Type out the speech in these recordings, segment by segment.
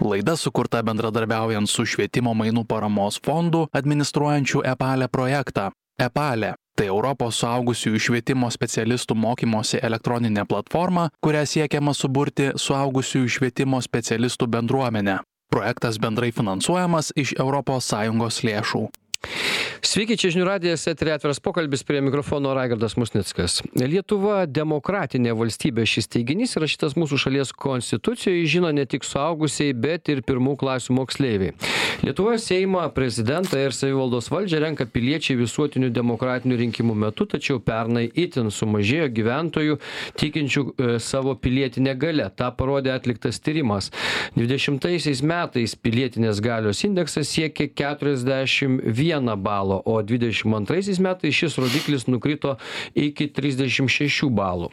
Laida sukurta bendradarbiaujant su švietimo mainų paramos fondu administruojančiu EPALE projektą. EPALE tai Europos suaugusiųjų švietimo specialistų mokymosi elektroninė platforma, kuria siekiama suburti suaugusiųjų švietimo specialistų bendruomenę. Projektas bendrai finansuojamas iš ES lėšų. Sveiki, čia žinių radijas, eterė atviras pokalbis prie mikrofono Raigardas Musnickas. Lietuva demokratinė valstybė šis teiginys įrašytas mūsų šalies konstitucijoje, žino ne tik suaugusiai, bet ir pirmų klasių moksleiviai. Lietuvoje Seimą, prezidentą ir savivaldos valdžią renka piliečiai visuotinių demokratinių rinkimų metu, tačiau pernai itin sumažėjo gyventojų tikinčių e, savo pilietinę galę. Ta parodė atliktas tyrimas. 20 metais pilietinės galios indeksas siekė 41 balą balo o dvidešim antraisiais metais šis rodiklis nukrito iki trisdešim šešių balų.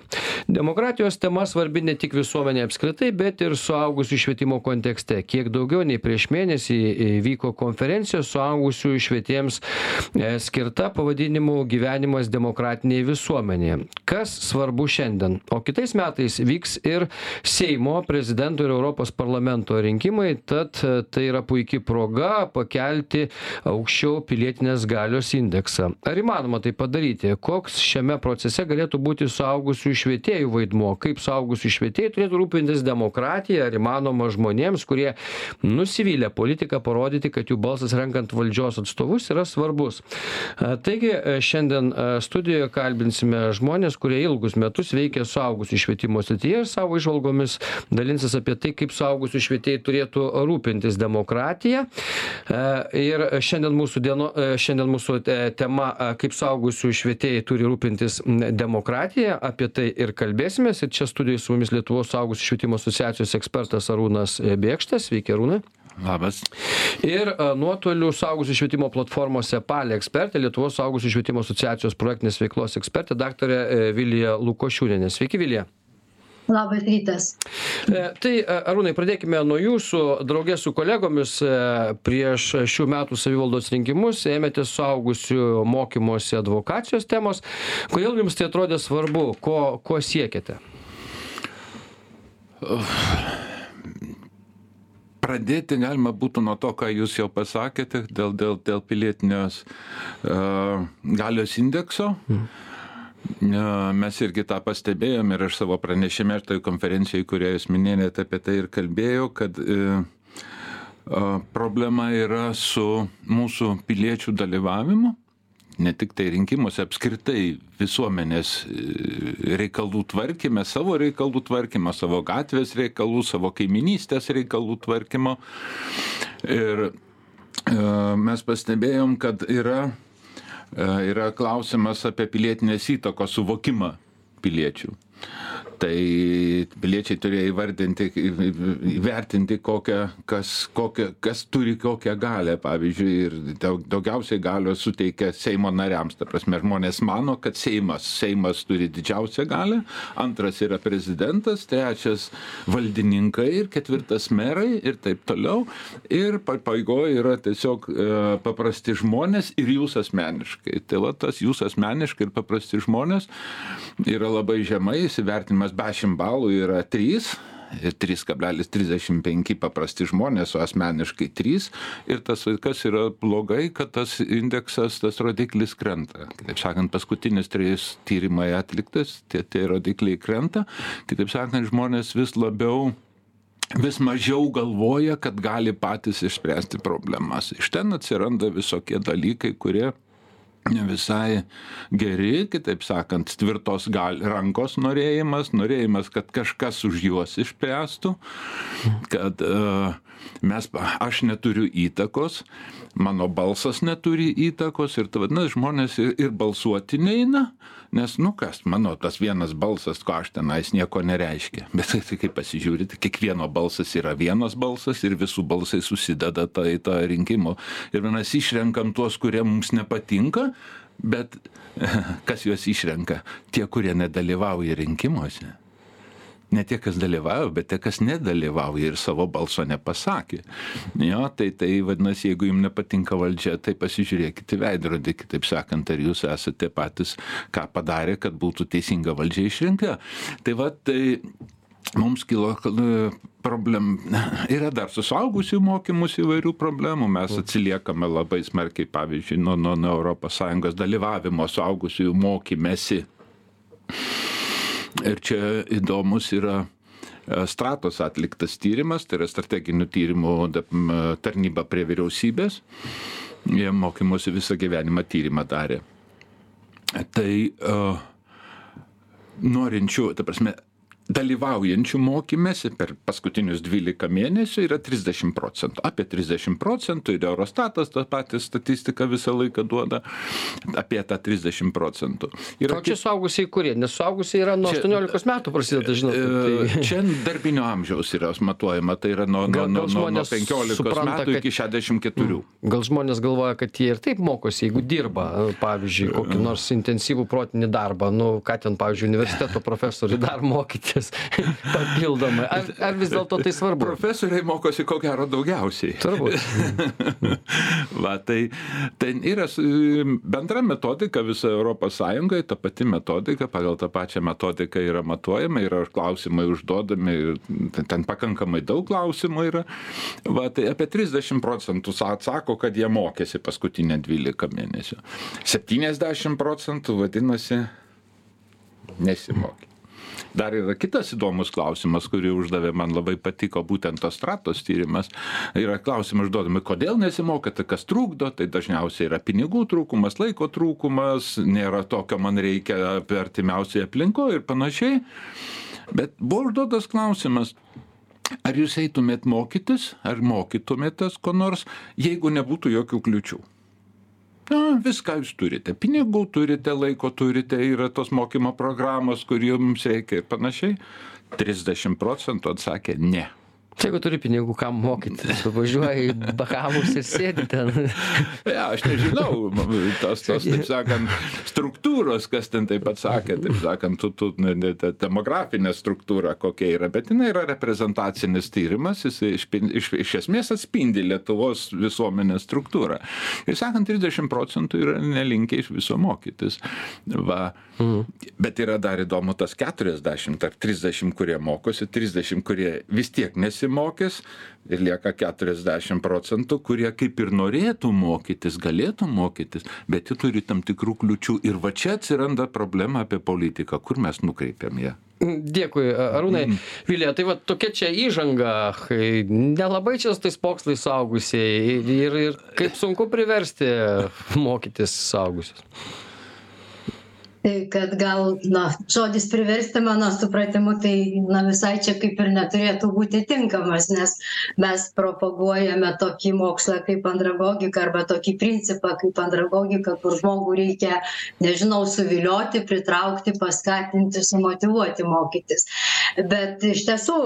Demokratijos tema svarbi ne tik visuomenei apskritai bet ir suaugusiųjų švietimo kontekste. Kiek daugiau nei prieš mėnesį vyko konferencija suaugusiųjų švietėjams e, skirta pavadinimu gyvenimas demokratinėje visuomenėje. Kas svarbu šiandien? O kitais metais vyks ir seimo prezidento ir europos parlamento rinkimai tad e, tai yra puiki proga pakelti aukščiau pilietinės galios indeksą. Ar įmanoma tai padaryti? Koks šiame procese galėtų būti suaugusiųjų švietėjų vaidmuo? Kaip suaugusiųjų švietėjai turėtų rūpintis demokratija? Ar įmanoma žmonėms kurie nusivylę politika parodyti kad jų balsas renkant valdžios atstovus yra svarbus? Taigi šiandien studijoje kalbinsime žmones kurie ilgus metus veikia suaugusiųjų švietimo srityje ir savo įžvalgomis dalinsis apie tai kaip suaugusiųjų švietėjai turėtų rūpintis demokratija. Ir šiandien mūsų dieno šiandien šiandien mūsų tema kaip suaugusiųjų švietėjai turi rūpintis demokratija apie tai ir kalbėsimės ir čia studijoj su mumis lietuvos suaugusiųjų švietimo asociacijos ekspertas arūnas bėkšta sveiki arūnai Labas. Ir nuotoliu suaugusių švietimo platformos EPALE ekspertė, Lietuvos suaugusių švietimo asociacijos projektinės veiklos ekspertė, daktarė Vilija Lukošiūnė. Sveiki, Vilija. Labas rytas. E, tai e, Arūnai, pradėkime nuo jūsų. Draugė su kolegomis e, prieš šių metų savivaldos rinkimus ėmėtės suaugusių mokymosi advokacijos temos. Kodėl jums tai atrodė svarbu? Ko, ko siekėte? Pradėti galima būtų nuo to, ką jūs jau pasakėte dėl, dėl, dėl pilietinės uh, galios indekso. Mm mes irgi tą pastebėjom ir aš savo pranešime ir toj konferencijoj, kurią jūs minėjote apie tai ir kalbėjau, kad e, problema yra su mūsų piliečių dalyvavimu, ne tik tai rinkimuose, apskritai visuomenės e, reikalų tvarkime, savo reikalų tvarkymo, savo gatvės reikalų, savo kaiminystės reikalų tvarkymo. Ir e, mes pastebėjom, kad yra yra klausimas apie pilietinės įtakos suvokimą piliečių tai piliečiai turėjo įvardinti įvertinti kokią kas kokią kas turi kokią galią pavyzdžiui ir daug daugiausiai galios suteikia seimo nariams. Ta prasme žmonės mano kad seimas seimas turi didžiausią galią antras yra prezidentas trečias valdininkai ir ketvirtas merai ir taip toliau. Ir pabaigoj yra tiesiog e, paprasti žmonės ir jūs asmeniškai. Tai va tas jūs asmeniškai ir paprasti žmonės yra labai žemai įsivertinimas be 10 balų yra 3 ir 3,35 paprasti žmonės, o asmeniškai 3. Ir tas kas yra blogai, kad tas indeksas, tas rodiklis krenta. Kitaip sakant, paskutinis trys tyrimai atliktas, tie, tie rodikliai krenta. Kitaip sakant, žmonės vis labiau vis mažiau galvoja, kad gali patys išspręsti problemas. Iš ten atsiranda visokie dalykai, kurie ne visai geri, kitaip sakant, tvirtos gal, rankos norėjimas, norėjimas, kad kažkas už juos išspręstų, kad uh, mes, aš neturiu įtakos, mano balsas neturi įtakos ir vadinasi, žmonės ir, ir balsuoti neina, nes, nu kas, mano tas vienas balsas, ko aš tenais nieko nereiškia. Bet tai, tai kaip pasižiūrite, kiekvieno balsas yra vienas balsas ir visų balsai susideda į tą rinkimų. Ir mes išrenkam tuos, kurie mums nepatinka, bet kas juos išrenka? Tie, kurie nedalyvauja rinkimuose ne tie kas dalyvavo bet tie kas nedalyvauja ir savo balso nepasakė. Jo tai tai vadinasi jeigu jum nepatinka valdžia tai pasižiūrėkit į veidrodį kitaip sakant ar jūs esate patys ką padarę kad būtų teisinga valdžia išrinkta tai va tai mums kilo e, problem yra dar su suaugusiųjų mokymus įvairių problemų. Mes atsiliekame labai smarkiai pavyzdžiui nuo nuo nuo sąjungos dalyvavimo suaugusiųjų mokymesi ir čia įdomus yra e, stratos atliktas tyrimas tai yra strateginių tyrimų tarnyba prie vyriausybės. Jie mokymosi visą gyvenimą tyrimą darė. Tai uh, norinčių ta prasme dalyvaujančių mokymesi per paskutinius dvylika mėnesių yra trisdešim procentų apie trisdešim procentų ir eurostatas tą patį statistiką visą laiką duoda apie tą trisdešim procentų. O čia suaugusieji kurie? Nes suaugusieji yra nuo aštuoniolikos metų prasideda žinot e, tai čia darbinio amžiaus yra matuojama tai yra nuo nuo nuo nuo penkiolikos metų iki šešiasdešim keturių. Gal žmonės galvoja kad jie ir taip mokosi jeigu dirba pavyzdžiui kokį nors intensyvų protinį darbą nu ką ten pavyzdžiui universiteto profesoriui dar mokytis papildomai ar ar vis dėlto tai svarbu profesoriai mokosi ko gero daugiausiai turbūt Va, tai ten yra s- bendra metodika visoje Europos Sąjungoje, ta pati metodika, pagal tą pačią metodiką yra matuojama, yra klausimai užduodami, ten- pakankamai daug klausimų yra. Va, tai apie 30 procentų sa- atsako, kad jie mokėsi paskutinę 12 mėnesių. 70 procentų vadinasi nesimokė. Dar yra kitas įdomus klausimas, kurį uždavė, man labai patiko būtent tos stratos tyrimas. Yra klausimai užduodami, kodėl nesimokate, kas trukdo, tai dažniausiai yra pinigų trūkumas, laiko trūkumas, nėra tokio man reikia apie artimiausiai aplinko ir panašiai. Bet buvo užduotas klausimas, ar jūs eitumėt mokytis, ar mokytumėtės ko nors, jeigu nebūtų jokių kliučių. Na, viską jūs turite. Pinigų turite, laiko turite, yra tos mokymo programos, kur jums reikia ir panašiai. 30 procentų atsakė ne. Tai jeigu turi pinigų kam mokytis važiuoji į bahamus ir sėdi ten Ja, aš nežinau, tos, tos, taip sakant, struktūros, kas ten taip pat sakė, taip sakant, tu, tu, ne, ne, ta demografinė struktūra kokia yra, bet jinai yra reprezentacinis tyrimas, jis iš, iš, iš esmės atspindi Lietuvos visuomenės struktūrą. Ir sakant, 30 procentų yra nelinkę iš viso mokytis. Va. Bet yra dar įdomu tas 40 ar 30, kurie mokosi, 30, kurie vis tiek nesimokys ir lieka 40 procentų, kurie kaip ir norėtų mokytis, galėtų mokytis, bet jie turi tam tikrų kliučių. Ir va čia atsiranda problema apie politiką, kur mes nukreipiam ją. Dėkui, Arūnai. Vilija, tai va tokia čia įžanga, nelabai čia su tais pokslais saugusiai ir, ir kaip sunku priversti mokytis saugusius. Tai kad gal, na, žodis priversti mano supratimu, tai, na, visai čia kaip ir neturėtų būti tinkamas, nes mes propaguojame tokį mokslą kaip andragogika arba tokį principą kaip andragogika, kur žmogų reikia, nežinau, suvilioti, pritraukti, paskatinti, sumotivuoti mokytis. Bet iš tiesų,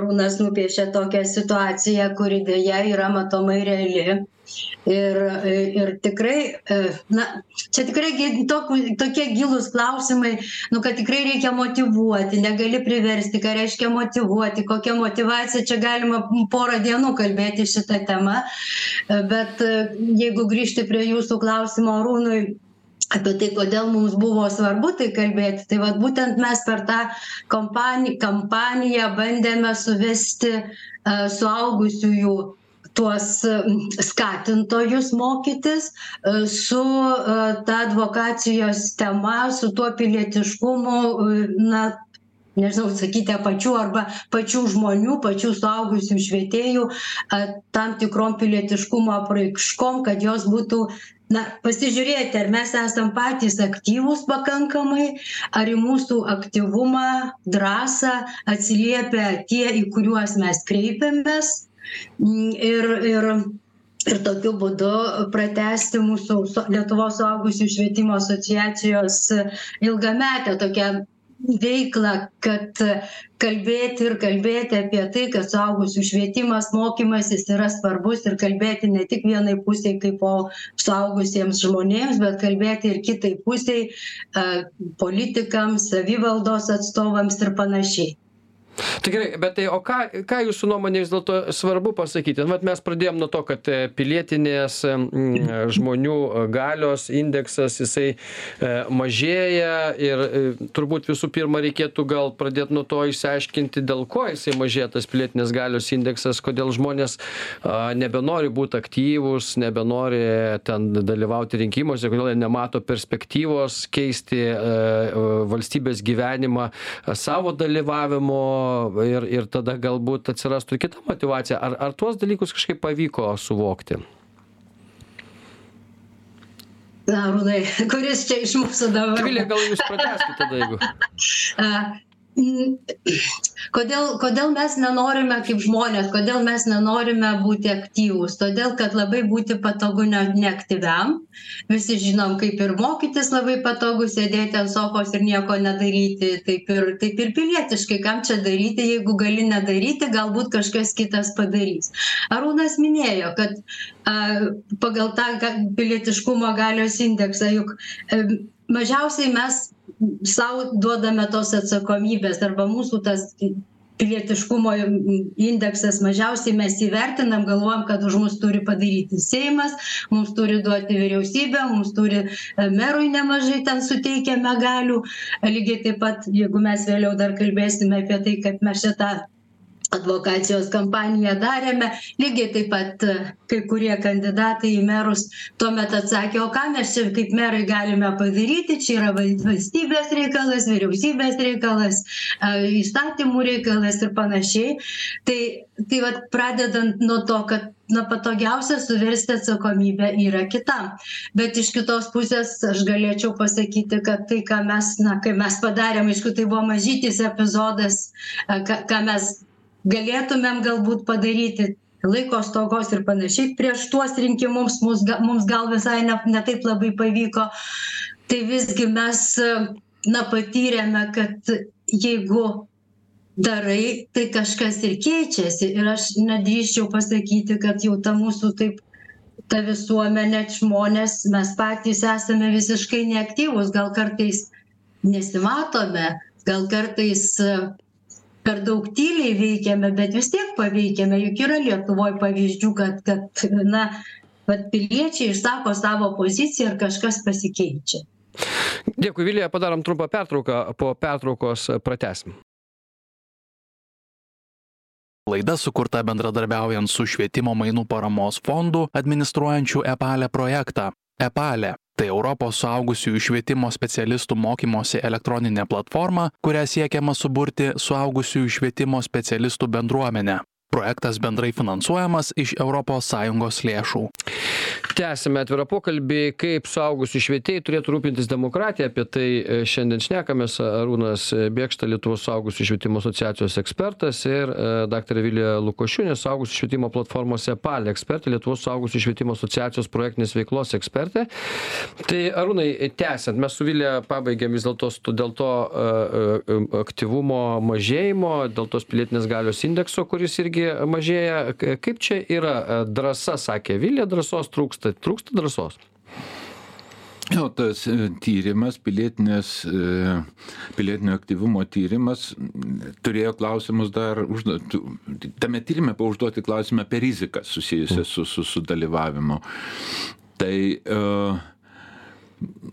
Arūnas nupiešė tokią situaciją, kuri dėja yra matomai reali. Ir, ir tikrai, na, čia tikrai tok, tokie gilūs klausimai, nu, kad tikrai reikia motivuoti, negali priversti, ką reiškia motivuoti, kokia motivacija, čia galima porą dienų kalbėti šitą temą, bet jeigu grįžti prie jūsų klausimo Rūnui, apie tai, kodėl mums buvo svarbu tai kalbėti, tai vad būtent mes per tą kampaniją, kampaniją bandėme suvesti uh, suaugusiųjų tuos skatintojus mokytis su ta advokacijos tema, su tuo pilietiškumu, na, nežinau, sakyti, pačių arba pačių žmonių, pačių suaugusių švietėjų, tam tikrom pilietiškumo apraiškom, kad jos būtų na pasižiūrėti ar mes esam patys aktyvūs pakankamai ar į mūsų aktyvumą drąsą atsiliepia tie į kuriuos mes kreipiamės ir ir ir tokiu būdu pratęsti mūsų lietuvos suaugusiųjų švietimo asociacijos ilgametę tokią veiklą kad kalbėti ir kalbėti apie tai kad suaugusiųjų švietimas mokymasis yra svarbus ir kalbėti ne tik vienai pusei kaip o suaugusiems žmonėms bet kalbėti ir kitai pusei politikams savivaldos atstovams ir panašiai Tai gerai, bet tai o ką, ką jūsų nuomonė vis dėlto svarbu pasakyti? Vat mes pradėjom nuo to, kad e, pilietinės žmonių e, galios indeksas jisai e, mažėja ir turbūt visų pirma reikėtų gal pradėti nuo to išsiaiškinti, dėl ko jisai mažėja tas pilietinės galios indeksas, kodėl žmonės nebenori būti aktyvūs, nebenori ten dalyvauti rinkimuose, kodėl jie nemato perspektyvos keisti valstybės gyvenimą savo dalyvavimo ir ir tada galbūt atsirastų ir kita motyvacija ar ar tuos dalykus kažkaip pavyko suvokti Arūnai, kuris čia iš mūsų dabar? Vilija, gal jūs prateskite tada, jeigu. Kodėl, kodėl mes nenorime kaip žmonės, kodėl mes nenorime būti aktyvūs? Todėl, kad labai būti patogu ne, neaktyviam. Visi žinom, kaip ir mokytis labai patogu sėdėti ant sofos ir nieko nedaryti. Taip ir, taip ir pilietiškai, kam čia daryti, jeigu gali nedaryti, galbūt kažkas kitas padarys. Arūnas minėjo, kad a, pagal tą pilietiškumo galios indeksą juk a, mažiausiai mes sau duodame tos atsakomybės arba mūsų tas pilietiškumo indeksas mažiausiai mes įvertinam galvojam kad už mus turi padaryti seimas mums turi duoti vyriausybė mums turi e, merui nemažai ten suteikiame galių. Lygiai taip pat jeigu mes vėliau dar kalbėsime apie tai kad mes čia tą advokacijos kampaniją darėme. Lygiai taip pat e, kai kurie kandidatai į merus tuomet atsakė o ką mes čia kaip merai galime padaryti? Čia yra val valstybės reikalas vyriausybės reikalas a įstatymų reikalas ir panašiai. Tai tai vat pradedant nuo to kad na patogiausia suversti atsakomybę yra kitam. Bet iš kitos pusės aš galėčiau pasakyti kad tai ką mes na kai mes padarėm aišku tai buvo mažytis epizodas a ką ką mes galėtumėm galbūt padaryti laiko stokos ir panašiai. Prieš tuos rinkimus mus ga mums gal visai ne ne taip labai pavyko. Tai visgi mes na patyrėme kad jeigu darai tai kažkas ir keičiasi. Ir aš nedrįsčiau pasakyti kad jau ta mūsų taip ta visuomenė žmonės mes patys esame visiškai neaktyvūs. Gal kartais nesimatome gal kartais per daug tyliai veikiame bet vis tiek paveikiame. Juk yra lietuvoj pavyzdžių kad kad na vat piliečiai išsako savo poziciją ir kažkas pasikeičia. Dėkui vilija padarom trumpą pertrauką po pertraukos pratęsim. Laida sukurta bendradarbiaujant su švietimo mainų paramos fondu administruojančiu EPALE projektą. EPALE tai europos suaugusiųjų švietimo specialistų mokymosi elektroninė platforma kuria siekiama suburti suaugusiųjų švietimo specialistų bendruomenę projektas bendrai finansuojamas iš sąjungos lėšų. Tęsiame atvirą pokalbį. Kaip suaugusiųjų švietėjai turėtų rūpintis demokratija? Apie tai e, šiandien šnekamės. Arūnas bėkšta lietuvos suaugusiųjų švietimo asociacijos ekspertas ir e, daktarė vilija lukošiūnė suaugusiųjų švietimo platformos epale ekspertė lietuvos suaugusiųjų švietimo asociacijos projektinės veiklos ekspertė. Tai arūnai tęsiant mes su vilija pabaigėm vis dėlto dėl to e, aktyvumo mažėjimo dėl tos pilietinės galios indekso kuris irgi mažėja kaip čia yra drąsa sakė vilija drąsos trūksta trūksta drąsos Jo, tas e, tyrimas, e, pilietinio aktyvumo tyrimas turėjo klausimus dar užduoti, tame tyrime buvo užduoti klausimą apie riziką susijusią su, su, su dalyvavimu. Tai uh,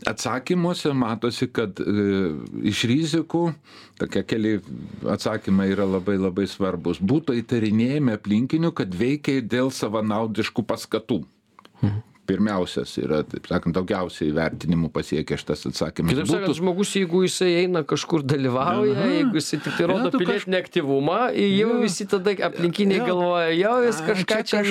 atsakymuose matosi, kad uh, iš rizikų, tokie keli atsakymai yra labai labai svarbus, būtų įtarinėjami aplinkinių, kad veikia dėl savanaudiškų paskatų. Mhm pirmiausias yra, taip sakant, daugiausiai vertinimų pasiekia šitas atsakymas. Kitaip sakant, žmogus, jeigu jisai eina kažkur dalyvauja, jeigu jisai tik tai rodo pilietinį aktyvumą, jau ja. visi tada aplinkiniai ja. galvoja, jau jis kažką čia,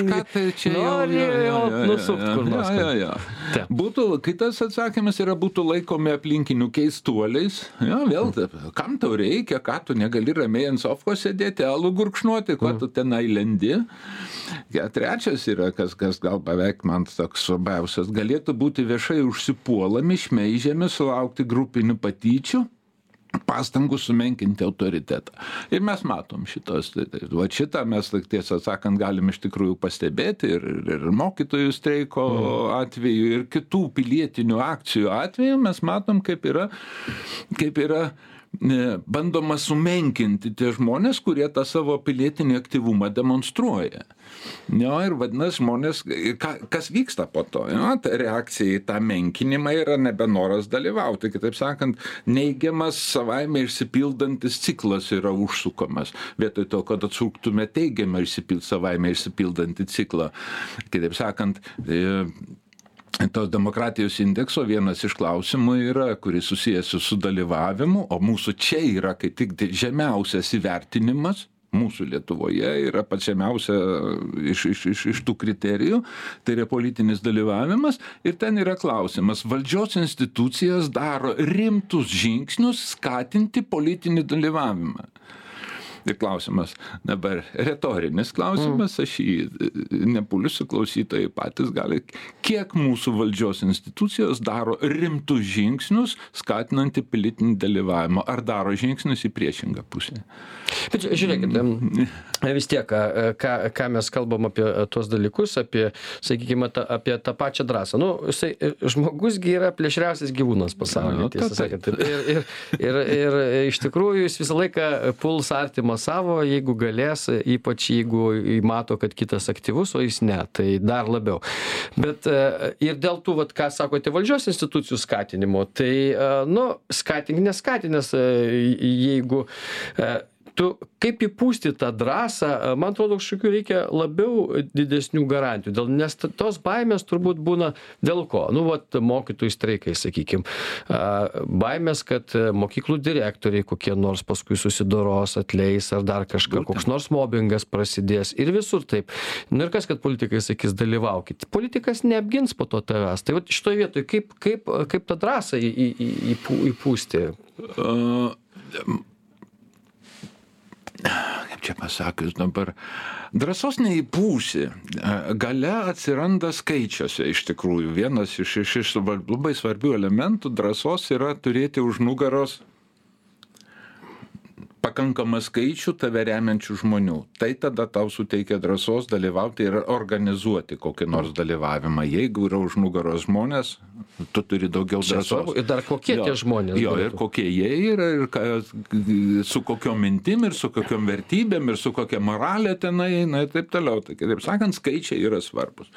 nori, jau, nusukti kur nors. Ja. Būtų, kitas atsakymas yra būtų laikomi aplinkinių keistuoliais. Ja, vėl, kam tau reikia, ką tu negali ramiai ant sofos sėdėti, alų gurkšnuoti, ko tu tenai lendi. Ja, trečias yra, kas, kas gal beveik man toks svarbiausias galėtų būti viešai užsipuolami šmeižiami sulaukti grupinių patyčių pastangų sumenkinti autoritetą. Ir mes matom šitos, tai, tai, va šitą mes, tiesą sakant, galim iš tikrųjų pastebėti ir, ir mokytojų streiko mm. atveju, ir kitų pilietinių akcijų atveju mes matom, kaip yra, kaip yra e, bandoma sumenkinti tie žmonės, kurie tą savo pilietinį aktyvumą demonstruoja. Jo, ir vadinasi, žmonės, ka, kas vyksta po to? Jo, ta reakcija į tą menkinimą yra nebenoras dalyvauti. Kitaip sakant, neigiamas savaime išsipildantis ciklas yra užsukamas. Vietoj to, kad atsuktume teigiamą išsipild, savaime išsipildantį ciklą. Kitaip sakant, e, tos demokratijos indekso vienas iš klausimų yra, kuris susijęs su dalyvavimu, o mūsų čia yra kaip tik žemiausias įvertinimas. Mūsų Lietuvoje yra pats žemiausia iš, iš, iš, iš tų kriterijų, tai yra politinis dalyvavimas. Ir ten yra klausimas, valdžios institucijas daro rimtus žingsnius skatinti politinį dalyvavimą. Ir klausimas, dabar retorinis klausimas, aš jį nepulsiu, klausytojai patys gali, kiek mūsų valdžios institucijos daro rimtus žingsnius skatinantį politinį dalyvavimą, ar daro žingsnius į priešingą pusę. Bet žiūrėkit, vis tiek, ką, ką mes kalbam apie tuos dalykus, apie, sakykime, ta, apie tą pačią drąsą. Nu, jisai, žmogusgi yra plėšriausias gyvūnas pasaulyje, tiesą sakant. Ir, ir, ir, ir iš tikrųjų jis visą laiką puls artimą savo, jeigu galės, ypač jeigu mato, kad kitas aktyvus, o jis ne, tai dar labiau. Bet ir dėl tų, vat, ką sakote, valdžios institucijų skatinimo, tai, nu, skatink neskatinęs, jeigu tu kaip įpūsti tą drąsą man atrodo kažkokių reikia labiau didesnių garantijų. Dėl nes tos baimės turbūt būna dėl ko? Nu vat mokytojų streikai sakykim. A baimės kad mokyklų direktoriai kokie nors paskui susidoros atleis ar dar kažką koks nors mobingas prasidės ir visur taip. Nu ir kas kad politikai sakys dalyvaukit? Politikas neapgins po to tavęs. Tai vat šitoj vietoj kaip kaip kaip tą drąsą į į į įpū įpūsti kaip čia pasakius dabar, drąsos neįpūsi. Gale atsiranda skaičiuose iš tikrųjų. Vienas iš, iš, iš labai svarbių elementų drąsos yra turėti už nugaros pakankamą skaičių tave remiančių žmonių. Tai tada tau suteikia drąsos dalyvauti ir organizuoti kokį nors dalyvavimą. Jeigu yra už nugaros žmonės, tu turi daugiau drąsos. Ir dar kokie jo, tie žmonės? Jo, ir kokie jie yra, ir ka, su kokiom mintim, ir su kokiom vertybėm, ir su kokia moralė tenai eina ir taip toliau. Tai kitaip sakant, skaičiai yra svarbus.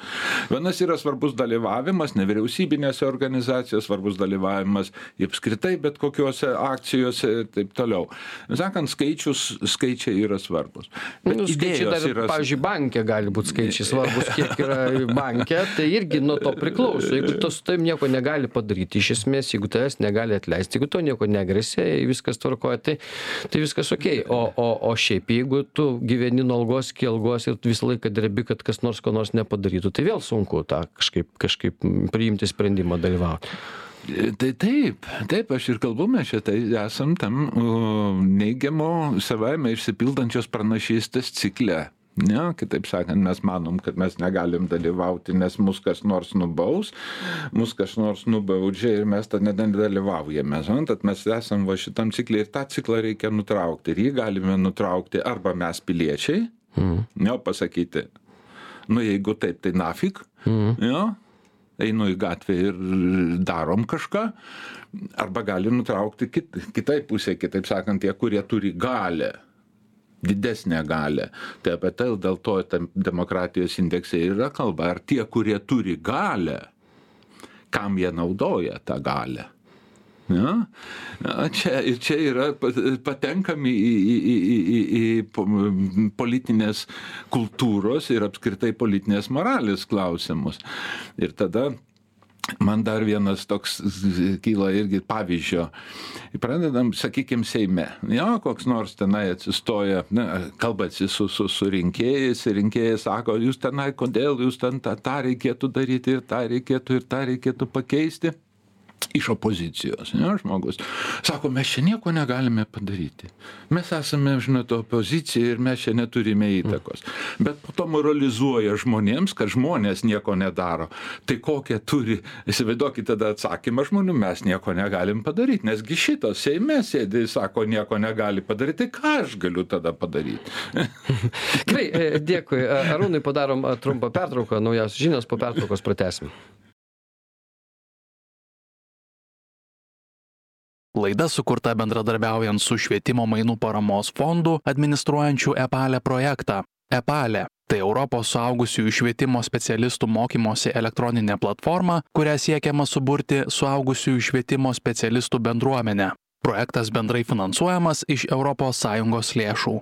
Vienas yra svarbus dalyvavimas nevyriausybinėse organizacijose, svarbus dalyvavimas apskritai bet kokiuose akcijose ir taip toliau. Sakant, sakant, skaičius, skaičiai yra svarbus. Bet nu, skaičiai dar, yra... pavyzdžiui, bankė gali būti skaičiai svarbus, kiek yra bankė, tai irgi nuo to priklauso. Jeigu tu su tavim nieko negali padaryti, iš esmės, jeigu tavęs negali atleisti, jeigu to nieko negresė, viskas tvarkoja, tai, tai viskas ok. O, o, o šiaip, jeigu tu gyveni nuo algos iki algos ir visą laiką drebi, kad kas nors ko nors nepadarytų, tai vėl sunku tą kažkaip, kažkaip priimti sprendimą dalyvauti. Tai taip, taip, aš ir kalbu, mes čia tai esam tam neigiamo savaime išsipildančios pranašystės cikle. Ne, kitaip sakant, mes manom, kad mes negalim dalyvauti, nes mus kas nors nubaus, mus kas nors nubaudžia ir mes tada nedalyvaujame. Tad mes esam va šitam ciklė ir tą ciklą reikia nutraukti. Ir jį galime nutraukti arba mes piliečiai, mm. ne, pasakyti, nu jeigu taip, tai nafik, mm. jo, einu į gatvę ir darom kažką, arba gali nutraukti kit, kitai pusė, kitaip sakant, tie, kurie turi galę didesnę galę. Tai apie tai dėl to demokratijos indekse yra kalba, ar tie, kurie turi galę, kam jie naudoja tą galę. Ja? Čia, čia yra, patenkam į, į, į, į, į politinės kultūros ir apskritai politinės moralės klausimus. Ir tada man dar vienas toks kyla irgi pavyzdžio. Pradedam, sakykime, Seime. Jo, koks nors tenai atsistoja, na, kalbasi su, su, su rinkėjais ir rinkėjai sako, jūs tenai, kodėl jūs ten tą, tą reikėtų daryti ir tą reikėtų ir tą reikėtų pakeisti iš opozicijos, ne, žmogus. Sako, mes čia nieko negalime padaryti. Mes esame, žinote, opozicija ir mes čia neturime įtakos. Bet po to moralizuoja žmonėms, kad žmonės nieko nedaro. Tai kokią turi, įsivaizduokite tada atsakymą žmonių, mes nieko negalim padaryti. Nesgi šitas Seime sėdi, sako, nieko negali padaryti, tai ką aš galiu tada padaryti. Gerai, e, dėkui. Arūnai padarom trumpą pertrauką, naujausios žinios po pertraukos pratesim. Laida sukurta bendradarbiaujant su švietimo mainų paramos fondu administruojančiu EPALE projektą. EPALE tai Europos suaugusiųjų švietimo specialistų mokymosi elektroninė platforma, kuria siekiama suburti suaugusiųjų švietimo specialistų bendruomenę. Projektas bendrai finansuojamas iš ES lėšų.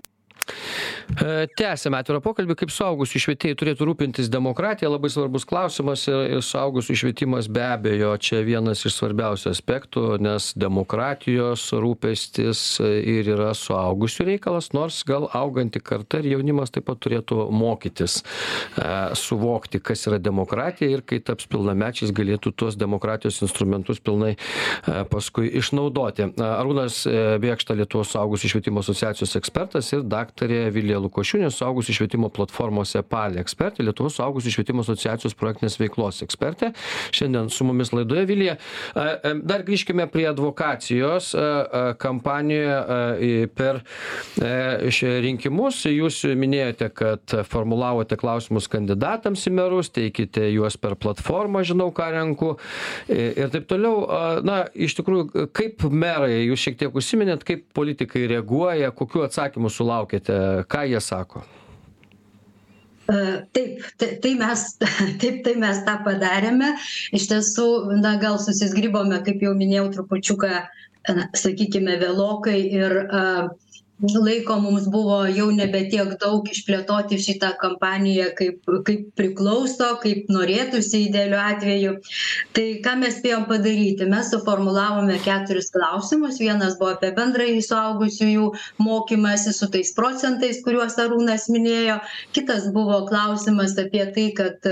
E, tęsiame atvirą pokalbį, kaip suaugusių švietėjai turėtų rūpintis demokratija, labai svarbus klausimas ir, suaugusių švietimas be abejo čia vienas iš svarbiausių aspektų, nes demokratijos rūpestis ir yra suaugusių reikalas, nors gal auganti karta ir jaunimas taip pat turėtų mokytis, e, suvokti, kas yra demokratija ir kai taps pilnamečiais galėtų tuos demokratijos instrumentus pilnai e, paskui išnaudoti. Arūnas Bėkšta Lietuvos suaugusių švietimo asociacijos ekspertas ir daktarė vilija lukošiūnė suaugusių švietimo platformos epale ekspertė lietuvos suaugusių švietimo asociacijos projektinės veiklos ekspertė. Šiandien su mumis laidoje vilija. Dar grįžkime prie advokacijos kampanijoje per rinkimus. Jūs minėjote kad formulavote klausimus kandidatams į merus teikite juos per platformą žinau ką renku. Ir taip toliau. Na iš tikrųjų kaip merai jūs šiek tiek užsiminėt kaip politikai reaguoja kokių atsakymų sulaukiate ką jie sako? E, taip, tai mes, taip, tai mes tą padarėme. Iš tiesų, na, gal susisgrybome, kaip jau minėjau, trupučiuką, sakykime, vėlokai ir uh, laiko mums buvo jau nebe tiek daug išplėtoti šitą kampaniją kaip kaip priklauso kaip norėtųsi idealiu atveju. Tai ką mes spėjom padaryti? Mes suformulavome keturis klausimus. Vienas buvo apie bendrąjį suaugusiųjų mokymąsi su tais procentais kuriuos arūnas minėjo. Kitas buvo klausimas apie tai kad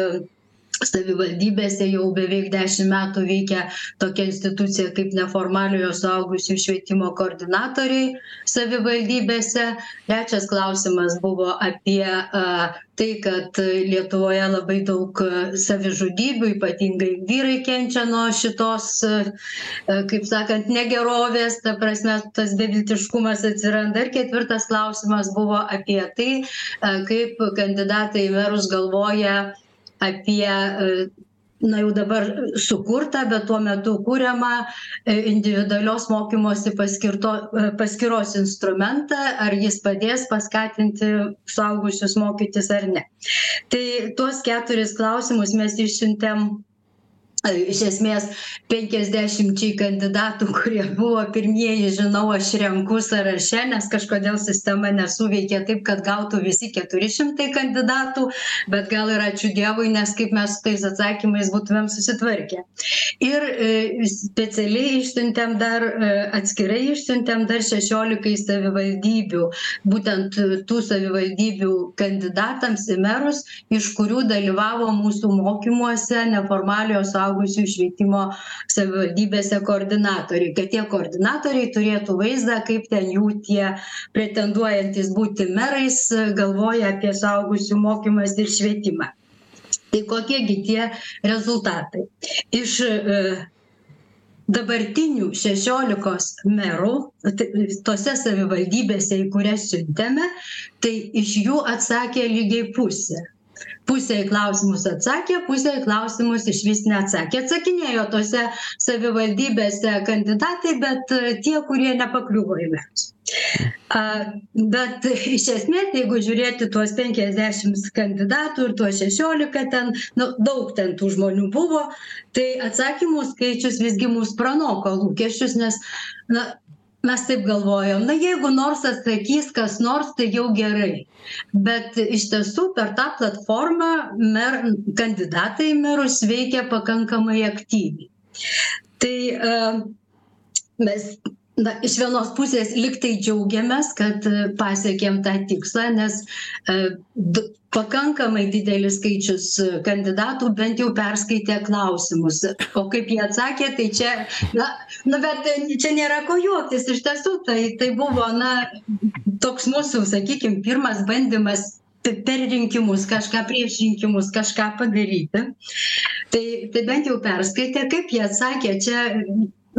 savivaldybėse jau beveik dešim metų veikia tokia institucija kaip neformaliojo suaugusiųjų švietimo koordinatoriai savivaldybėse. Trečias klausimas buvo apie a tai kad lietuvoje labai daug savižudybių ypatingai vyrai kenčia nuo šitos kaip sakant negerovės. Ta prasme tas beviltiškumas atsiranda. Ir ketvirtas klausimas buvo apie tai kaip kandidatai į merus galvoja apie e, na jau dabar sukurtą bet tuo metu kuriamą e, individualios mokymosi paskirto e, paskyros instrumentą ar jis padės paskatinti suaugusius mokytis ar ne. Tai tuos keturis klausimus mes išsiuntėm iš esmės penkiasdešimčiai kandidatų kurie buvo pirmieji žinau aš renku sąraše nes kažkodėl sistema nesuveikė taip kad gautų visi keturi šimtai kandidatų bet gal ir ačiū dievui nes kaip mes su tais atsakymais būtumėm susitvarkę. Ir e, specialiai išsiuntėm dar e, atskirai išsiuntėm dar šešiolikai savivaldybių būtent tų savivaldybių kandidatams į merus iš kurių dalyvavo mūsų mokymuose neformaliojo suaugusiųjų suaugusiųjų švietimo savivaldybėse koordinatoriai kad tie koordinatoriai turėtų vaizdą kaip ten jų tie pretenduojantys būti merais galvoja apie suaugusių mokymąsi ir švietimą. Tai kokie gi tie rezultatai? Iš e, dabartinių šešiolikos merų tose savivaldybėse į kurias siuntėme tai iš jų atsakė lygiai pusė pusė į klausimus atsakė pusė į klausimus išvis neatsakė. Atsakinėjo tose savivaldybėse kandidatai bet e, tie kurie nepakliuvo į merus a bet iš esmės jeigu žiūrėti tuos penkiasdešims kandidatų ir tuos šešiolika ten nu daug ten tų žmonių buvo tai atsakymų skaičius visgi mus pranoko lūkesčius nes na mes taip galvojom na jeigu nors atsakys kas nors tai jau gerai. Bet iš tiesų per tą platformą mer kandidatai į merus veikia pakankamai aktyviai. Tai a mes na iš vienos pusės lyg tai džiaugiamės kad pasiekėm tą tikslą nes du pakankamai didelis skaičius kandidatų bent jau perskaitė klausimus. O kaip jie atsakė tai čia na nu bet čia nėra ko juoktis iš tiesų tai tai buvo na toks mūsų sakykim pirmas bandymas per rinkimus kažką prieš rinkimus kažką padaryti. Tai tai bent jau perskaitė kaip jie atsakė čia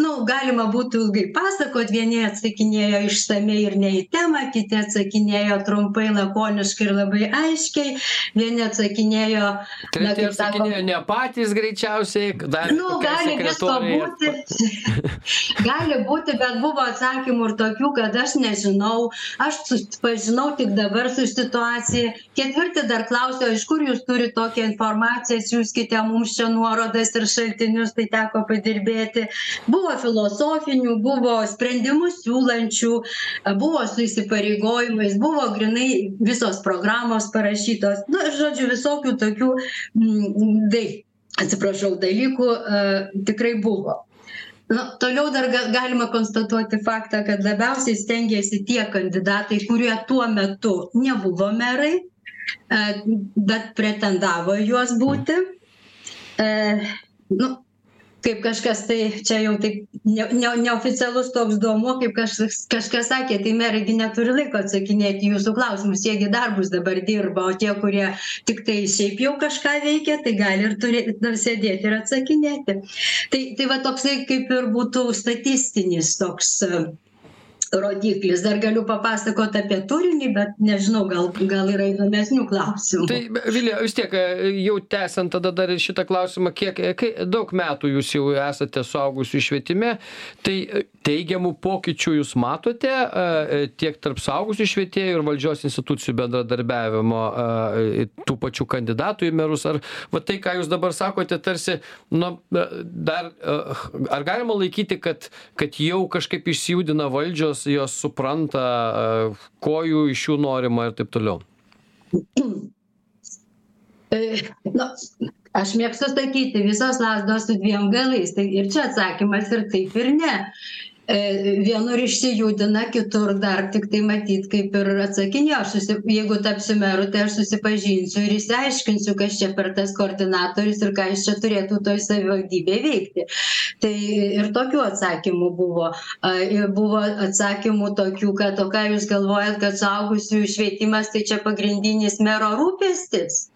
nu galima būtų ilgai pasakot vieni atsakinėjo išsamiai ir ne į temą kiti atsakinėjo trumpai lakoniškai ir labai aiškiai vieni atsakinėjo na kaip sako ne patys greičiausiai, dar Nu, gali visko būti. gali būti, bet buvo atsakymų ir tokių, kad aš nežinau, aš pažinau tik dabar su situacija. Ketvirti dar klausė, iš kur jūs turite tokią informaciją, siūskite mums čia nuorodas ir šaltinius, tai teko padirbėti. Buvo filosofinių, buvo sprendimus siūlančių, buvo su įsipareigojimais, buvo grinai visos programos parašytos. Na, nu, žodžiu, visokių tokių, mm, dai, atsiprašau, dalykų uh, tikrai buvo. Nu, toliau dar ga, galima konstatuoti faktą, kad labiausiai stengiasi tie kandidatai, kurie tuo metu nebuvo merai, uh, bet pretendavo juos būti. Uh, nu, kaip kažkas tai čia jau taip ne, ne, neoficialus toks duomo, kaip kažkas, kažkas sakė, tai merai neturi laiko atsakinėti jūsų klausimus, jiegi darbus dabar dirba, o tie, kurie tik tai šiaip jau kažką veikia, tai gali ir turi dar sėdėti ir atsakinėti. Tai, tai va toksai kaip ir būtų statistinis toks rodiklis. Dar galiu papasakoti apie turinį, bet nežinau, gal, gal yra įdomesnių klausimų. Tai, Vilija, vis tiek, jau tęsiant tada dar ir šitą klausimą, kiek, kai, daug metų jūs jau esate suaugusių švietime, tai teigiamų pokyčių jūs matote tiek tarp suaugusių švietėjų ir valdžios institucijų bendradarbiavimo tų pačių kandidatų į merus, ar va tai, ką jūs dabar sakote, tarsi, nu, dar, ar galima laikyti, kad, kad jau kažkaip išsijudina valdžios jos, jos supranta, ko jų iš jų norima ir taip toliau? Nu, aš mėgstu sakyti, visos lasdos su dviem galais. Tai ir čia atsakymas ir taip ir ne. Vienur išsijudina, kitur dar tik tai matyt, kaip ir atsakinėjo, susi, jeigu tapsiu meru, tai aš susipažinsiu ir įsiaiškinsiu, kas čia per tas koordinatorius ir ką jis čia turėtų toj savivaldybėje veikti. Tai ir tokių atsakymų buvo. Buvo atsakymų tokių, kad o ką jūs galvojat, kad suaugusių švietimas tai čia pagrindinis mero rūpestis?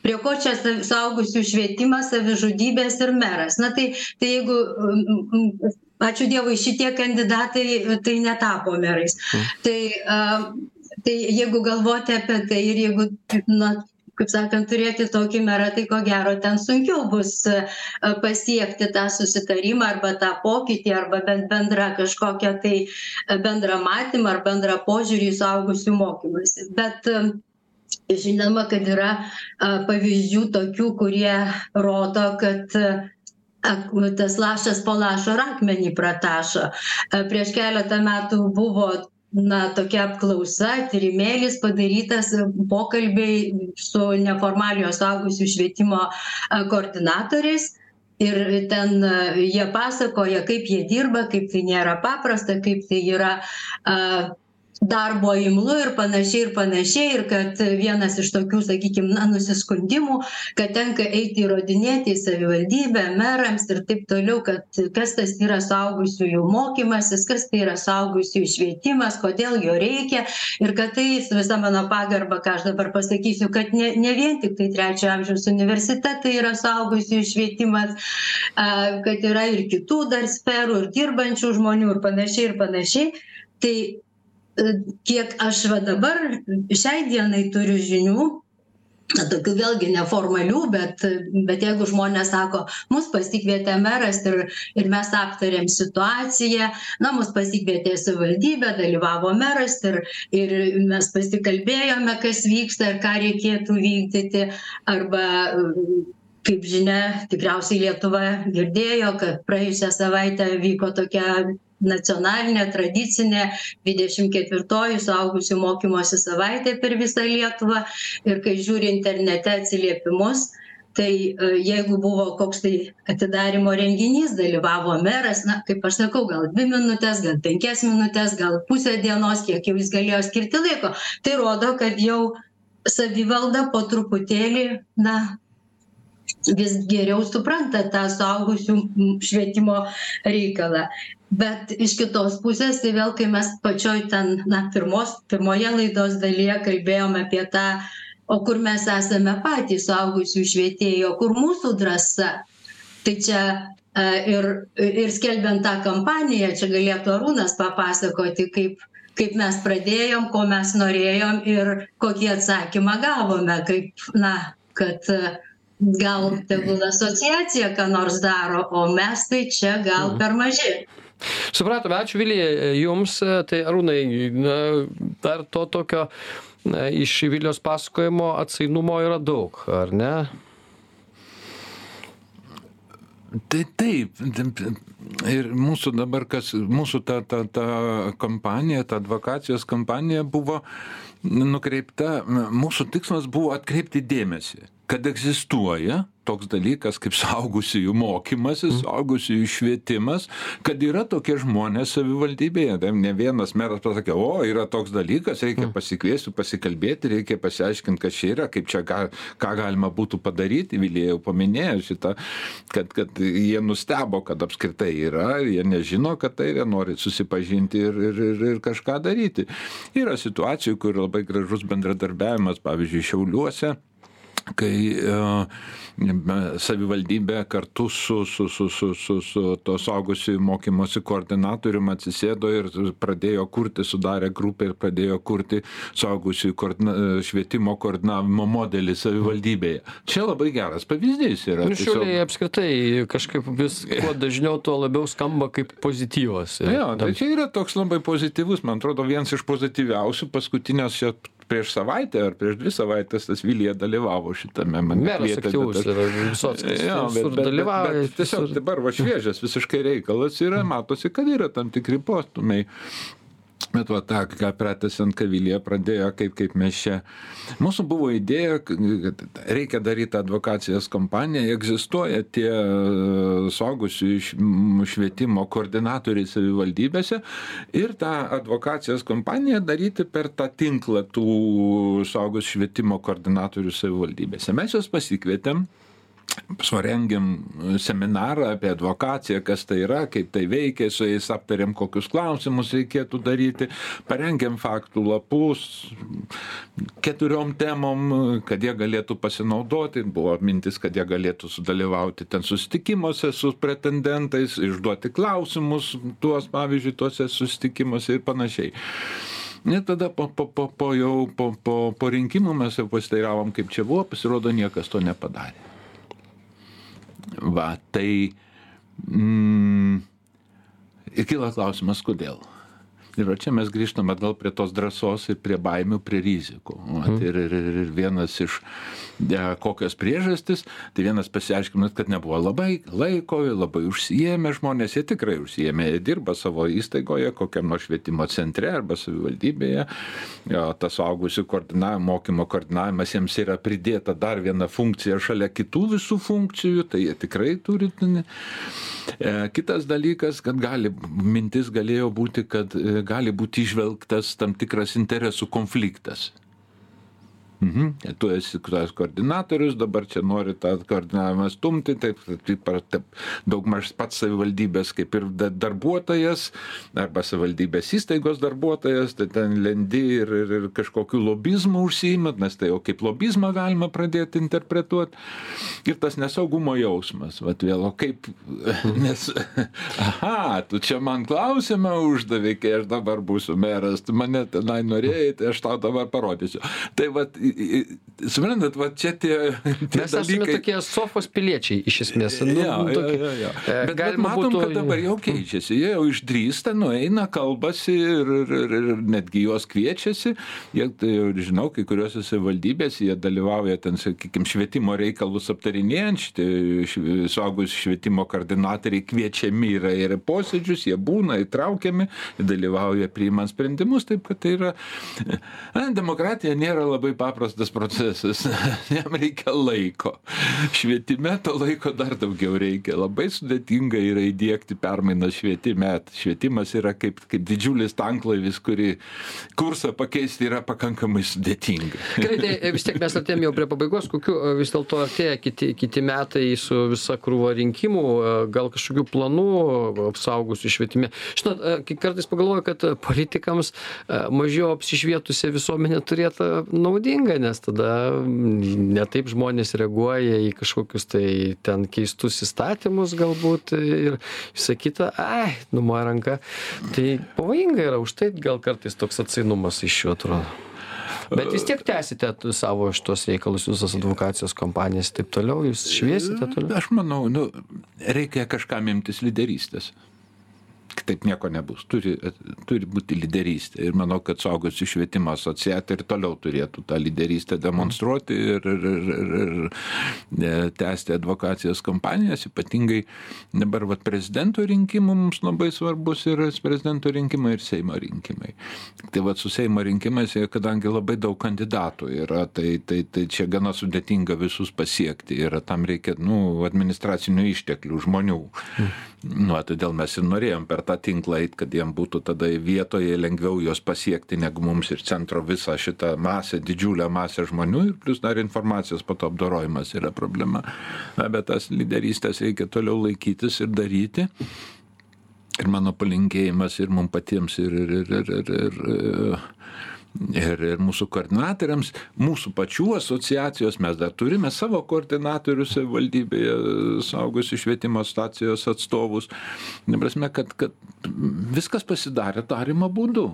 Prie ko čia suaugusių švietimas, savižudybės ir meras? Na tai, tai jeigu ačiū Dievui, šitie kandidatai tai netapo merais. Mm. Tai, tai jeigu galvoti apie tai ir jeigu, na, kaip sakant, turėti tokį merą, tai ko gero ten sunkiau bus pasiekti tą susitarimą arba tą pokytį arba bent bendrą kažkokią tai bendrą matymą ar bendrą požiūrį į suaugusių mokymasi. Bet žinoma, kad yra pavyzdžių tokių, kurie rodo, kad tas lašas po lašo rakmenį pratašo. Prieš keletą metų buvo na, tokia apklausa, tyrimėlis padarytas pokalbiai su neformaliojo saugusių švietimo koordinatoriais. Ir ten jie pasakoja, kaip jie dirba, kaip tai nėra paprasta, kaip tai yra uh, darbo imlu ir panašiai ir panašiai ir kad vienas iš tokių sakykim na nusiskundimų kad tenka eiti įrodinėti į savivaldybę merams ir taip toliau kad kas tas yra suaugusiųjų mokymasis kas tai yra suaugusiųjų švietimas kodėl jo reikia ir kad tai su visa mano pagarba ką aš dabar pasakysiu kad ne ne vien tiktai trečiojo amžiaus universitetai yra suaugusiųjų švietimas a kad yra ir kitų dar sferų ir dirbančių žmonių ir panašiai ir panašiai. Tai kiek aš va dabar šiai dienai turiu žinių, tokių vėlgi neformalių, bet, bet jeigu žmonės sako, mus pasikvietė meras ir, ir mes aptarėm situaciją, na, mus pasikvietė savivaldybė, dalyvavo meras ir, ir mes pasikalbėjome, kas vyksta ir ką reikėtų vykdyti, arba kaip žinia, tikriausiai Lietuva girdėjo, kad praėjusią savaitę vyko tokia nacionalinė tradicinė dvidešim ketvirtoji suaugusių mokymosi savaitė per visą lietuvą. Ir kai žiūri internete atsiliepimus tai jeigu buvo koks tai atidarymo renginys dalyvavo meras na kaip aš sakau gal dvi minutes gal penkias minutes gal pusę dienos kiek jau jis galėjo skirti laiko. Tai rodo kad jau savivalda po truputėlį na vis geriau supranta tą suaugusių švietimo reikalą bet iš kitos pusės tai vėl kai mes pačioj ten na pirmos pirmoje laidos dalyje kalbėjom apie tą o kur mes esame patys suaugusiųjų švietėjai o kur mūsų drąsa. Tai čia e, ir ir skelbiant tą kampaniją čia galėtų arūnas papasakoti kaip kaip mes pradėjom ko mes norėjom ir kokį atsakymą gavome kaip na kad e, gal tegul asociacija ką nors daro o mes tai čia gal per maži supratome ačiū vilija jums. Tai arūnai na dar to tokio na iš vilijos pasakojimo atsainumo yra daug ar ne? Tai taip, ir mūsų dabar, kas, mūsų ta, ta, ta kampanija, ta advokacijos kampanija buvo nukreipta, mūsų tikslas buvo atkreipti dėmesį, kad egzistuoja toks dalykas kaip suaugusiųjų mokymasis, mhm. suaugusiųjų švietimas, kad yra tokie žmonės savivaldybėje. Tai ne vienas meras pasakė, o yra toks dalykas, reikia mhm. pasikviesti, pasikalbėti, reikia pasiaiškinti, kas čia yra, kaip čia ką, ką galima būtų padaryti. Vilėjau paminėjo šitą, kad, kad jie nustebo, kad apskritai yra, jie nežino, kad tai jie nori susipažinti ir, ir, ir, ir kažką daryti. Yra situacijų, kur labai gražus bendradarbiavimas, pavyzdžiui, Šiauliuose kai uh, savivaldybė kartu su, su, su, su, su, su to saugusių mokymosi koordinatoriumi atsisėdo ir pradėjo kurti, sudarė grupę ir pradėjo kurti saugusių koordina, švietimo koordinavimo modelį savivaldybėje. Čia labai geras pavyzdys yra. Nu, šiuliai tiesiog... apskritai kažkaip vis kuo dažniau tuo labiau skamba kaip pozityvas. Jo, tai čia yra toks labai pozityvus, man atrodo, vienas iš pozityviausių paskutinės prieš savaitę ar prieš dvi savaites tas Vilija dalyvavo šitame mane. Meras aktyvus yra Visockis. Jo, bet, bet, bet, bet tiesiog dabar va šviežias visiškai reikalas yra, matosi, kad yra tam tikri postumiai Bet va tą, ką pratęsiant Kavilėje pradėjo, kaip, kaip mes čia. Mūsų buvo idėja, kad reikia daryti advokacijos kompaniją, egzistuoja tie e, saugusių švietimo koordinatoriai savivaldybėse ir tą advokacijos kompaniją daryti per tą tinklą tų saugus švietimo koordinatorių savivaldybėse. Mes juos pasikvietėm surengėm seminarą apie advokaciją, kas tai yra, kaip tai veikia, su jais aptarėm, kokius klausimus reikėtų daryti, parengėm faktų lapus keturiom temom, kad jie galėtų pasinaudoti, buvo mintis, kad jie galėtų sudalyvauti ten susitikimuose su pretendentais, išduoti klausimus tuos, pavyzdžiui, tuose susitikimuose ir panašiai. Ir tada po, po, po, po, jau, po, po, po rinkimų mes jau pasiteiravom, kaip čia buvo, pasirodo, niekas to nepadarė. Va, tai. Mm, ir kyla klausimas, kodėl. Ir čia mes grįžtam atgal prie tos drąsos ir prie baimių, prie rizikų. Mhm. ir, ir, ir vienas iš kokios priežastis, tai vienas pasiaiškinimas, kad nebuvo labai laiko, labai užsijėmė žmonės, jie tikrai užsijėmė, jie dirba savo įstaigoje, kokiam nors švietimo centre arba savivaldybėje. Tas augusių koordinavimo, mokymo koordinavimas jiems yra pridėta dar viena funkcija šalia kitų visų funkcijų, tai jie tikrai turi. E, kitas dalykas, kad gali, mintis galėjo būti, kad e, gali būti išvelgtas tam tikras interesų konfliktas. Mhm. Tu esi tas koordinatorius, dabar čia nori tą koordinavimą stumti, taip, taip, taip daugmaž pats savivaldybės kaip ir darbuotojas, arba savivaldybės įstaigos darbuotojas, tai ten lendi ir, ir, ir kažkokiu lobizmu užsiimat, nes tai jau kaip lobizmą galima pradėti interpretuoti. Ir tas nesaugumo jausmas, va vėl, o kaip, nes, aha, tu čia man klausimą uždavė, kai aš dabar būsiu meras, tu mane tenai norėjai, tai aš tau dabar parodysiu. Tai va, suprantat, va čia tie. tie Mes dalykai... esame tokie sofos piliečiai iš esmės. Nu, ja, tokie, ja, ja, ja. Bet, bet matom, būtų... kad dabar jau keičiasi. Jie jau išdrįsta, nueina, kalbasi ir, ir, ir, ir netgi juos kviečiasi. Jie, tai žinau, kai kuriuose savivaldybėse jie dalyvauja ten, sakykime, švietimo reikalus aptarinėjant, šitie suaugus švietimo koordinatoriai kviečiami yra ir posėdžius, jie būna įtraukiami, dalyvauja priimant sprendimus, taip kad tai yra. Demokratija nėra labai paprasta paprastas procesas, jam reikia laiko. Švietime to laiko dar daugiau reikia. Labai sudėtinga yra įdėkti permainas švietime. Švietimas yra kaip, kaip didžiulis tanklaivis, kurį kursą pakeisti yra pakankamai sudėtinga. Gerai, tai e, vis tiek mes atėjome jau prie pabaigos, kokiu e, vis dėlto artėja kiti, kiti metai su visa krūva rinkimų, e, gal kažkokių planų apsaugusių švietime. Žinot, kartais pagalvoju, kad politikams mažiau apsišvietusią visuomenę turėtų naudinga pavojinga nes tada ne taip žmonės reaguoja į kažkokius tai ten keistus įstatymus galbūt ir visa kita. Ai numoja ranka. Tai pavojinga yra už tai gal kartais toks atsainumas iš jų atrodo. Bet vis tiek tęsite savo šituos reikalus visas advokacijos kompanijas taip toliau jūs šviesite toliau? Aš manau nu reikia kažkam imtis lyderystės kitaip nieko nebus. Turi, turi būti lyderystė. Ir manau, kad suaugusių švietimo asociacija ir toliau turėtų tą lyderystę demonstruoti ir, ir, ir, ir, ir e, tęsti advokacijos kampanijas. Ypatingai dabar vat, prezidento rinkimų mums labai svarbus yra prezidento rinkimai ir Seimo rinkimai. Tai vat, su Seimo rinkimais, kadangi labai daug kandidatų yra, tai, tai, tai čia gana sudėtinga visus pasiekti ir tam reikia nu, administracinių išteklių žmonių. Mm. Nu, todėl mes ir norėjom per tą tinklą eit, kad jiem būtų tada vietoje lengviau juos pasiekti negu mums ir centro visą šitą masę, didžiulę masę žmonių ir plus dar informacijos po to apdorojimas yra problema. Na, bet tas lyderystės reikia toliau laikytis ir daryti. Ir mano palinkėjimas ir mums patiems, ir, ir, ir, ir, ir, ir ir, ir mūsų koordinatoriams, mūsų pačių asociacijos, mes dar turime savo koordinatorius valdybėje, saugusių švietimo stacijos atstovus. Neprasme, kad, kad viskas pasidarė tarimo būdu.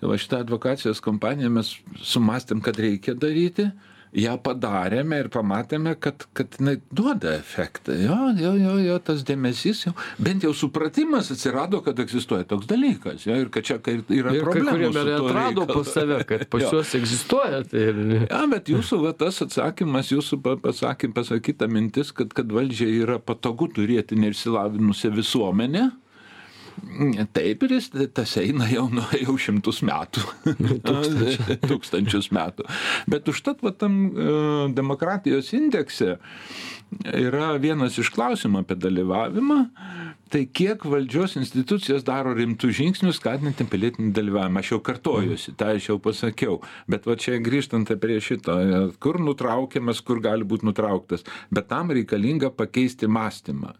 Tai va šitą advokacijos kompaniją mes sumastėm, kad reikia daryti ją padarėme ir pamatėme, kad, kad jinai duoda efektą. Jo, jo, jo, jo, tas dėmesys, jau, bent jau supratimas atsirado, kad egzistuoja toks dalykas. Jo, ir kad čia yra ir problema. Ir kurie atrado pas save, kad pas juos egzistuoja. Tai... Ja, bet jūsų va, tas atsakymas, jūsų pasakym, pasakyta mintis, kad, kad valdžiai yra patogu turėti neišsilavinusią visuomenę Taip, ir jis tas eina jau, nu, jau šimtus metų. Tūkstančius. Tūkstančius metų. Bet užtat, va, tam uh, demokratijos indekse yra vienas iš klausimų apie dalyvavimą, tai kiek valdžios institucijos daro rimtų žingsnių skatinti pilietinį dalyvavimą. Aš jau kartojusi, tą aš jau pasakiau. Bet va čia grįžtant prie šito, kur nutraukiamas, kur gali būti nutrauktas. Bet tam reikalinga pakeisti mąstymą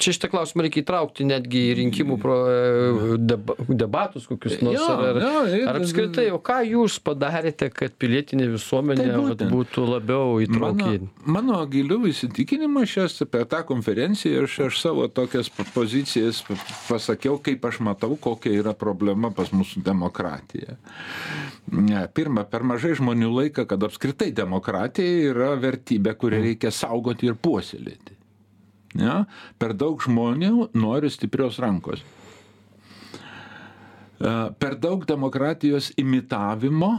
čia šitą klausimą reikia įtraukti netgi į rinkimų pro, e, deba, debatus kokius nors. Ar, ar, apskritai, o ką jūs padarėte, kad pilietinė visuomenė tai vat, būtų labiau įtraukti? Mano, giliu įsitikinimu šias apie tą konferenciją aš, aš savo tokias pozicijas pasakiau, kaip aš matau, kokia yra problema pas mūsų demokratija. Pirma, per mažai žmonių laika, kad apskritai demokratija yra vertybė, kurią reikia saugoti ir puoselėti. Ja? Per daug žmonių nori stiprios rankos. E, per daug demokratijos imitavimo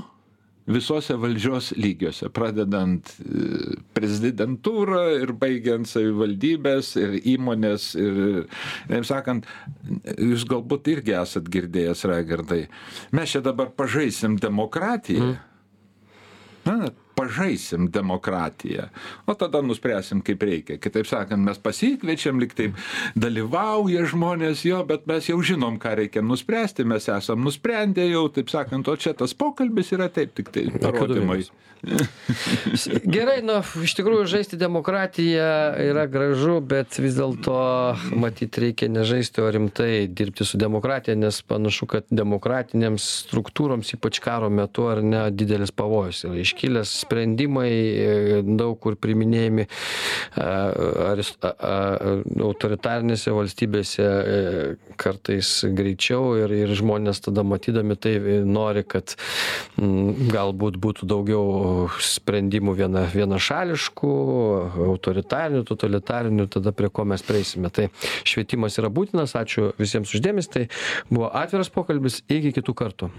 visose valdžios lygiuose, pradedant e, prezidentūrą ir baigiant savivaldybės ir įmonės. Ir, taip sakant, jūs galbūt irgi esat girdėjęs, Raigardai, mes čia dabar pažaisim demokratiją. Mm. Na, pažaisim demokratiją, o tada nuspręsim, kaip reikia. Kitaip sakant, mes pasikviečiam, lyg taip dalyvauja žmonės jo, bet mes jau žinom, ką reikia nuspręsti, mes esam nusprendę jau, taip sakant, o čia tas pokalbis yra taip tik tai parodymai. Gerai, nu, iš tikrųjų žaisti demokratiją yra gražu, bet vis dėlto matyti reikia nežaisti, o rimtai dirbti su demokratija, nes panašu, kad demokratinėms struktūroms, ypač karo metu, ar ne, didelis pavojus yra iškilęs sprendimai e, daug kur priiminėjami autoritarinėse valstybėse e, kartais greičiau ir, ir žmonės tada matydami tai nori, kad galbūt būtų daugiau sprendimų viena, vienašališkų, autoritarinių, totalitarinių, tada prie ko mes prieisime. Tai švietimas yra būtinas, ačiū visiems uždėmesi, tai buvo atviras pokalbis, iki kitų kartų.